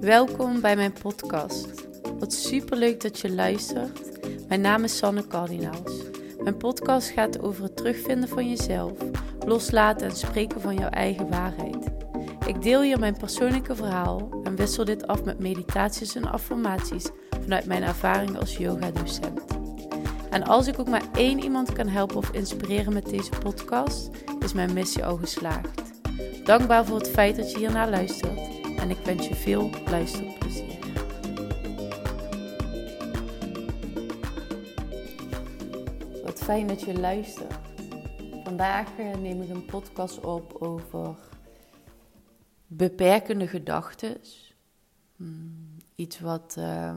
Welkom bij mijn podcast. Wat superleuk dat je luistert. Mijn naam is Sanne Cardinaals. Mijn podcast gaat over het terugvinden van jezelf, loslaten en spreken van jouw eigen waarheid. Ik deel hier mijn persoonlijke verhaal en wissel dit af met meditaties en affirmaties vanuit mijn ervaring als yoga-docent. En als ik ook maar één iemand kan helpen of inspireren met deze podcast, is mijn missie al geslaagd. Dankbaar voor het feit dat je hiernaar luistert en ik wens je veel luisterplezier. Wat fijn dat je luistert. Vandaag eh, neem ik een podcast op over beperkende gedachten. Hmm, iets wat, uh,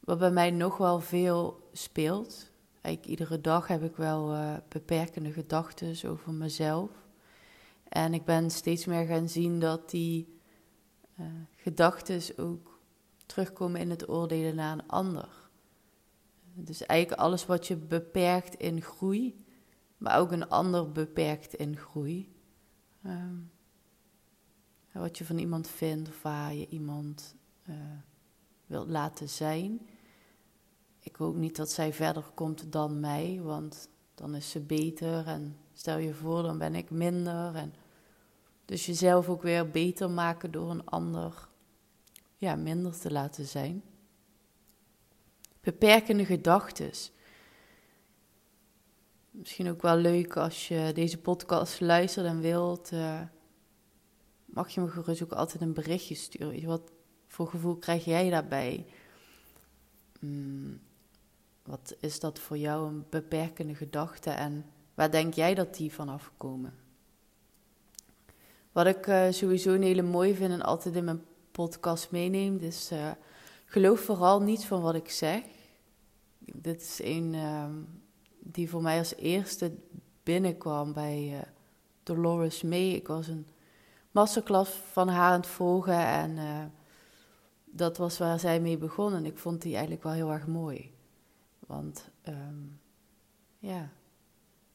wat bij mij nog wel veel speelt. Iedere dag heb ik wel uh, beperkende gedachten over mezelf. En ik ben steeds meer gaan zien dat die uh, gedachten ook terugkomen in het oordelen naar een ander. Dus eigenlijk alles wat je beperkt in groei, maar ook een ander beperkt in groei. Um, wat je van iemand vindt of waar je iemand uh, wilt laten zijn. Ik hoop niet dat zij verder komt dan mij, want dan is ze beter en stel je voor, dan ben ik minder. En dus jezelf ook weer beter maken door een ander ja, minder te laten zijn. Beperkende gedachten. Misschien ook wel leuk als je deze podcast luistert en wilt. Uh, mag je me gerust ook altijd een berichtje sturen. Wat voor gevoel krijg jij daarbij? Hmm, wat is dat voor jou een beperkende gedachte en waar denk jij dat die vanaf komen? Wat ik uh, sowieso een hele mooie vind en altijd in mijn podcast meeneem, is uh, geloof vooral niet van wat ik zeg. Dit is een uh, die voor mij als eerste binnenkwam bij uh, Dolores May. Ik was een masterclass van haar aan het volgen en dat was waar zij mee begon. En ik vond die eigenlijk wel heel erg mooi. Want um, ja,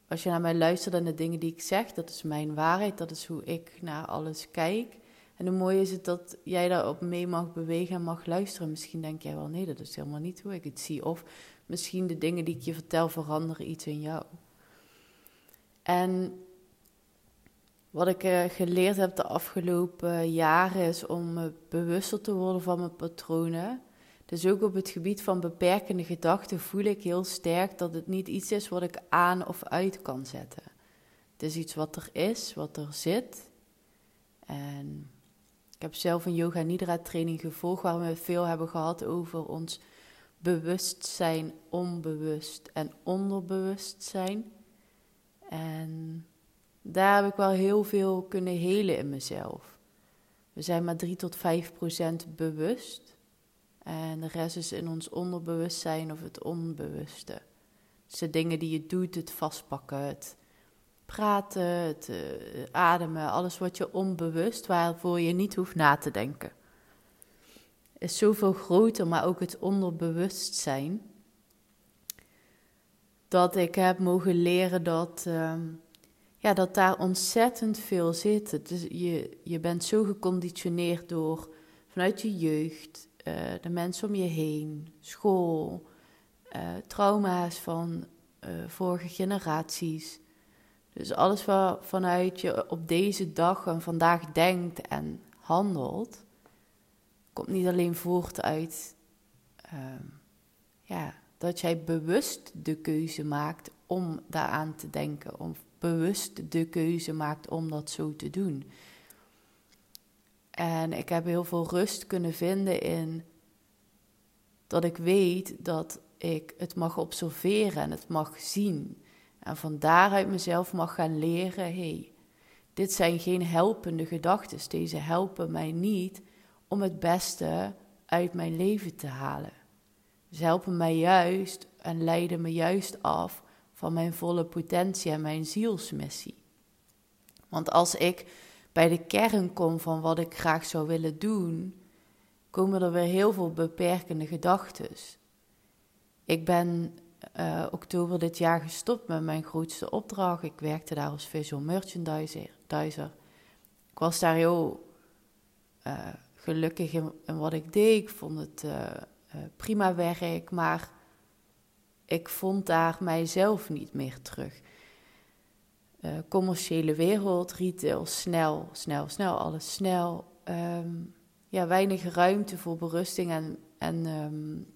als je naar mij luistert en de dingen die ik zeg, dat is mijn waarheid, dat is hoe ik naar alles kijk. En hoe mooi is het dat jij daarop mee mag bewegen en mag luisteren. Misschien denk jij wel, nee, dat is helemaal niet hoe ik het zie. Of misschien de dingen die ik je vertel veranderen iets in jou. En wat ik eh, geleerd heb de afgelopen jaren is om bewuster te worden van mijn patronen. Dus ook op het gebied van beperkende gedachten voel ik heel sterk dat het niet iets is wat ik aan of uit kan zetten. Het is iets wat er is, wat er zit. En ik heb zelf een yoga nidra training gevolgd waar we veel hebben gehad over ons bewustzijn, onbewust en onderbewustzijn. En daar heb ik wel heel veel kunnen helen in mezelf. We zijn maar 3 tot 5 procent bewust. En de rest is in ons onderbewustzijn of het onbewuste. Dus de dingen die je doet, het vastpakken, het praten, het uh, ademen, alles wat je onbewust, waarvoor je niet hoeft na te denken. Is zoveel groter, maar ook het onderbewustzijn. Dat ik heb mogen leren dat, uh, ja, dat daar ontzettend veel zit. Je, je bent zo geconditioneerd door vanuit je jeugd, uh, de mensen om je heen, school, uh, trauma's van uh, vorige generaties. Dus alles wat vanuit je op deze dag en vandaag denkt en handelt, komt niet alleen voort uit ehm, ja, dat jij bewust de keuze maakt om daaraan te denken, of bewust de keuze maakt om dat zo te doen. En ik heb heel veel rust kunnen vinden in dat ik weet dat ik het mag observeren en het mag zien. En van daaruit mezelf mag gaan leren: hé, hey, dit zijn geen helpende gedachten. Deze helpen mij niet om het beste uit mijn leven te halen. Ze helpen mij juist en leiden me juist af van mijn volle potentie en mijn zielsmissie. Want als ik bij de kern kom van wat ik graag zou willen doen, komen er weer heel veel beperkende gedachten. Ik ben uh, oktober dit jaar gestopt met mijn grootste opdracht. Ik werkte daar als visual merchandiser. Ik was daar heel uh, gelukkig in, wat ik deed. Ik vond het uh, prima werk, maar ik vond daar mijzelf niet meer terug. Uh, commerciële wereld, retail, snel, snel, snel, alles snel. Ehm, ja, weinig ruimte voor berusting en, en um,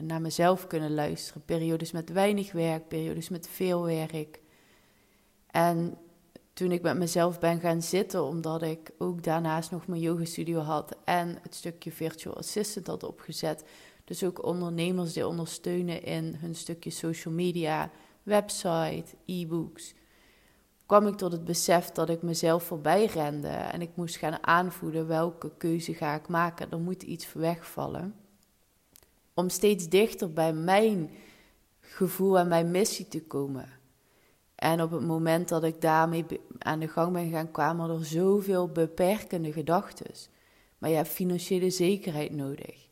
naar mezelf kunnen luisteren. Periodes met weinig werk, periodes met veel werk. En toen ik met mezelf ben gaan zitten, omdat ik ook daarnaast nog mijn yoga studio had en het stukje virtual assistant had opgezet. Dus ook ondernemers die ondersteunen in hun stukje social media, website, e-books. Kwam ik tot het besef dat ik mezelf voorbij rende en ik moest gaan aanvoelen welke keuze ga ik maken. Er moet iets wegvallen. Om steeds dichter bij mijn gevoel en mijn missie te komen. En op het moment dat ik daarmee aan de gang ben gegaan, kwamen er zoveel beperkende gedachten. Maar je hebt financiële zekerheid nodig.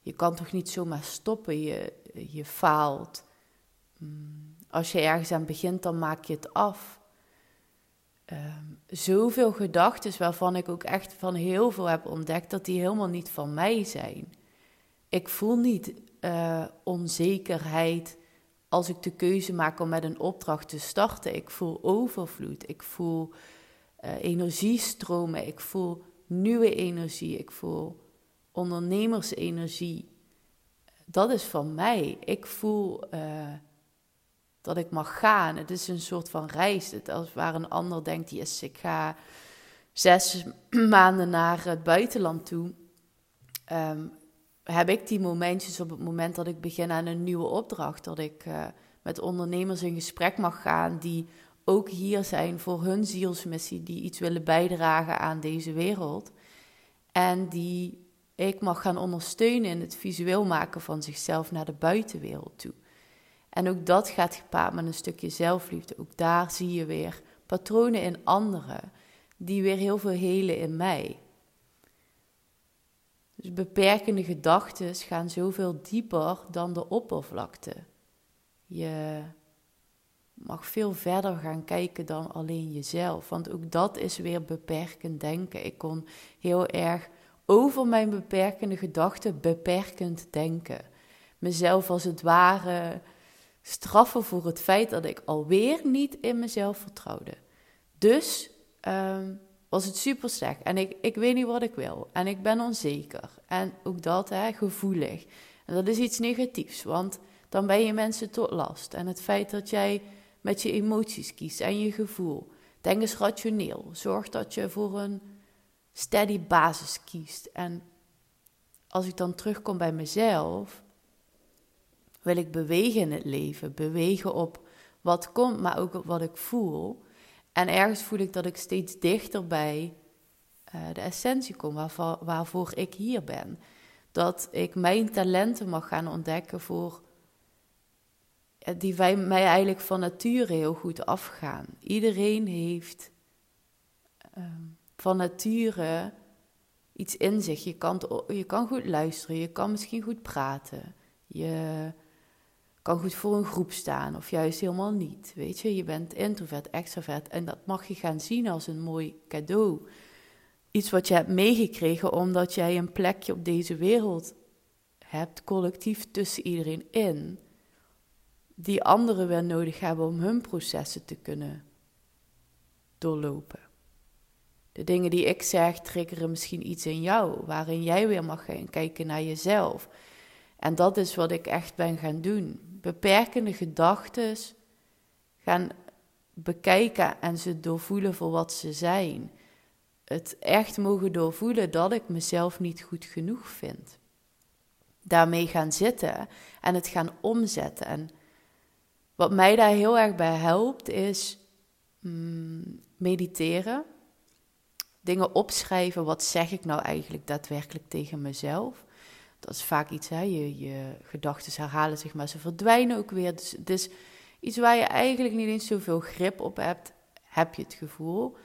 Je kan toch niet zomaar stoppen, je, je faalt. Mm, als je ergens aan begint, dan maak je het af. Um, zoveel gedachten waarvan ik ook echt van heel veel heb ontdekt dat die helemaal niet van mij zijn. Ik voel niet uh, onzekerheid als ik de keuze maak om met een opdracht te starten. Ik voel overvloed, ik voel uh, energiestromen, ik voel nieuwe energie, ik voel ondernemersenergie. Dat is van mij. Ik voel uh, dat ik mag gaan. Het is een soort van reis. Het, als waar een ander denkt, yes, ik ga zes maanden naar het buitenland toe. Um, heb ik die momentjes op het moment dat ik begin aan een nieuwe opdracht. Dat ik uh, met ondernemers in gesprek mag gaan die ook hier zijn voor hun zielsmissie, die iets willen bijdragen aan deze wereld. En die ik mag gaan ondersteunen in het visueel maken van zichzelf naar de buitenwereld toe. En ook dat gaat gepaard met een stukje zelfliefde. Ook daar zie je weer patronen in anderen, die weer heel veel helen in mij. Dus beperkende gedachten gaan zoveel dieper dan de oppervlakte. Je mag veel verder gaan kijken dan alleen jezelf. Want ook dat is weer beperkend denken. Ik kon heel erg over mijn beperkende gedachten beperkend denken. Mezelf als het ware straffen voor het feit dat ik alweer niet in mezelf vertrouwde. Dus um, was het super slecht. En ik, ik weet niet wat ik wil. En ik ben onzeker. En ook dat, hè, gevoelig. En dat is iets negatiefs, want dan ben je mensen tot last. En het feit dat jij met je emoties kiest en je gevoel. Denk eens rationeel. Zorg dat je voor een steady basis kiest. En als ik dan terugkom bij mezelf, wil ik bewegen in het leven. Bewegen op wat komt, maar ook op wat ik voel. En ergens voel ik dat ik steeds dichter bij uh, de essentie kom, waarvoor, waarvoor ik hier ben. Dat ik mijn talenten mag gaan ontdekken voor die wij, mij eigenlijk van nature heel goed afgaan. Iedereen heeft ehm, van nature iets in zich. Je kan, je kan goed luisteren, je kan misschien goed praten. Je kan goed voor een groep staan of juist helemaal niet. Weet je, je bent introvert, extrovert en dat mag je gaan zien als een mooi cadeau. Iets wat je hebt meegekregen omdat jij een plekje op deze wereld hebt, collectief tussen iedereen in, die anderen weer nodig hebben om hun processen te kunnen doorlopen. De dingen die ik zeg triggeren misschien iets in jou, waarin jij weer mag gaan kijken naar jezelf. En dat is wat ik echt ben gaan doen beperkende gedachten gaan bekijken en ze doorvoelen voor wat ze zijn. Het echt mogen doorvoelen dat ik mezelf niet goed genoeg vind. Daarmee gaan zitten en het gaan omzetten. En wat mij daar heel erg bij helpt is mm, mediteren. Dingen opschrijven, wat zeg ik nou eigenlijk daadwerkelijk tegen mezelf? Dat is vaak iets, hè, je, je gedachten herhalen zich, maar ze verdwijnen ook weer. Dus het iets waar je eigenlijk niet eens zoveel grip op hebt, heb je het gevoel.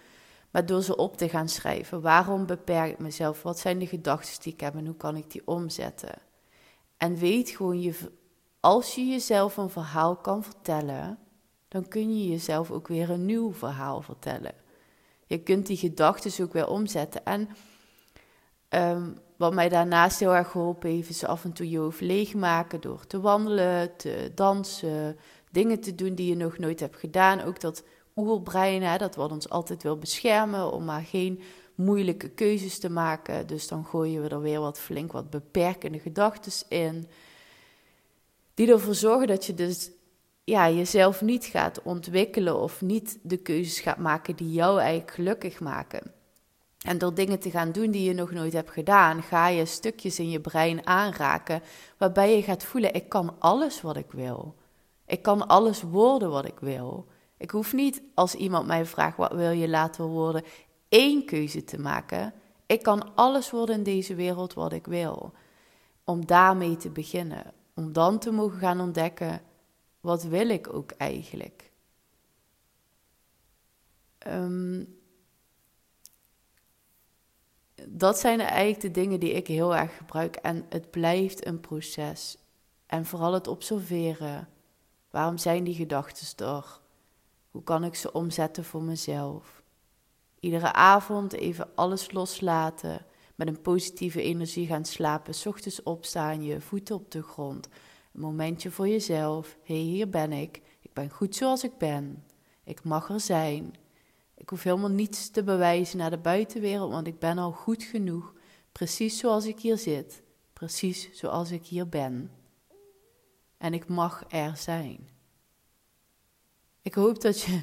Maar door ze op te gaan schrijven, waarom beperk ik mezelf? Wat zijn de gedachten die ik heb en hoe kan ik die omzetten? En weet gewoon, je, als je jezelf een verhaal kan vertellen, dan kun je jezelf ook weer een nieuw verhaal vertellen. Je kunt die gedachten ook weer omzetten. En Ehm, wat mij daarnaast heel erg geholpen heeft, is af en toe je hoofd leegmaken door te wandelen, te dansen, dingen te doen die je nog nooit hebt gedaan. Ook dat oerbrein, hè, dat wat ons altijd wil beschermen om maar geen moeilijke keuzes te maken. Dus dan gooien we er weer wat flink wat beperkende gedachten in. Die ervoor zorgen dat je dus ja, jezelf niet gaat ontwikkelen of niet de keuzes gaat maken die jou eigenlijk gelukkig maken. En door dingen te gaan doen die je nog nooit hebt gedaan, ga je stukjes in je brein aanraken waarbij je gaat voelen: ik kan alles wat ik wil. Ik kan alles worden wat ik wil. Ik hoef niet als iemand mij vraagt wat wil je laten worden, één keuze te maken. Ik kan alles worden in deze wereld wat ik wil. Om daarmee te beginnen. Om dan te mogen gaan ontdekken, wat wil ik ook eigenlijk? Um, dat zijn eigenlijk de dingen die ik heel erg gebruik. En het blijft een proces. En vooral het observeren. Waarom zijn die gedachten er? Hoe kan ik ze omzetten voor mezelf? Iedere avond even alles loslaten. Met een positieve energie gaan slapen. S ochtends opstaan, je voeten op de grond. Een momentje voor jezelf. Hé, hey, hier ben ik. Ik ben goed zoals ik ben. Ik mag er zijn. Ik hoef helemaal niets te bewijzen naar de buitenwereld, want ik ben al goed genoeg. Precies zoals ik hier zit. Precies zoals ik hier ben. En ik mag er zijn. Ik hoop dat je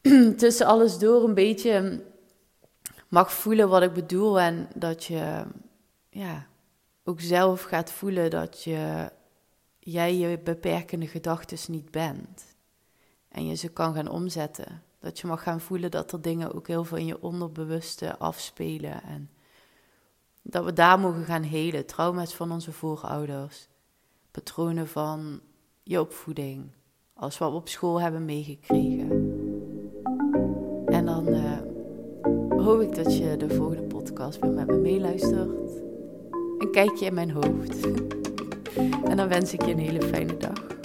tussen alles door een beetje mag voelen wat ik bedoel en dat je ja, ook zelf gaat voelen dat je, jij je beperkende gedachten niet bent. En je ze kan gaan omzetten. Dat je mag gaan voelen dat er dingen ook heel veel in je onderbewuste afspelen. En dat we daar mogen gaan helen. Trauma's van onze voorouders. Patronen van je opvoeding. Alles wat we op school hebben meegekregen. En dan uh, hoop ik dat je de volgende podcast weer met me meeluistert. Een kijkje in mijn hoofd. en dan wens ik je een hele fijne dag.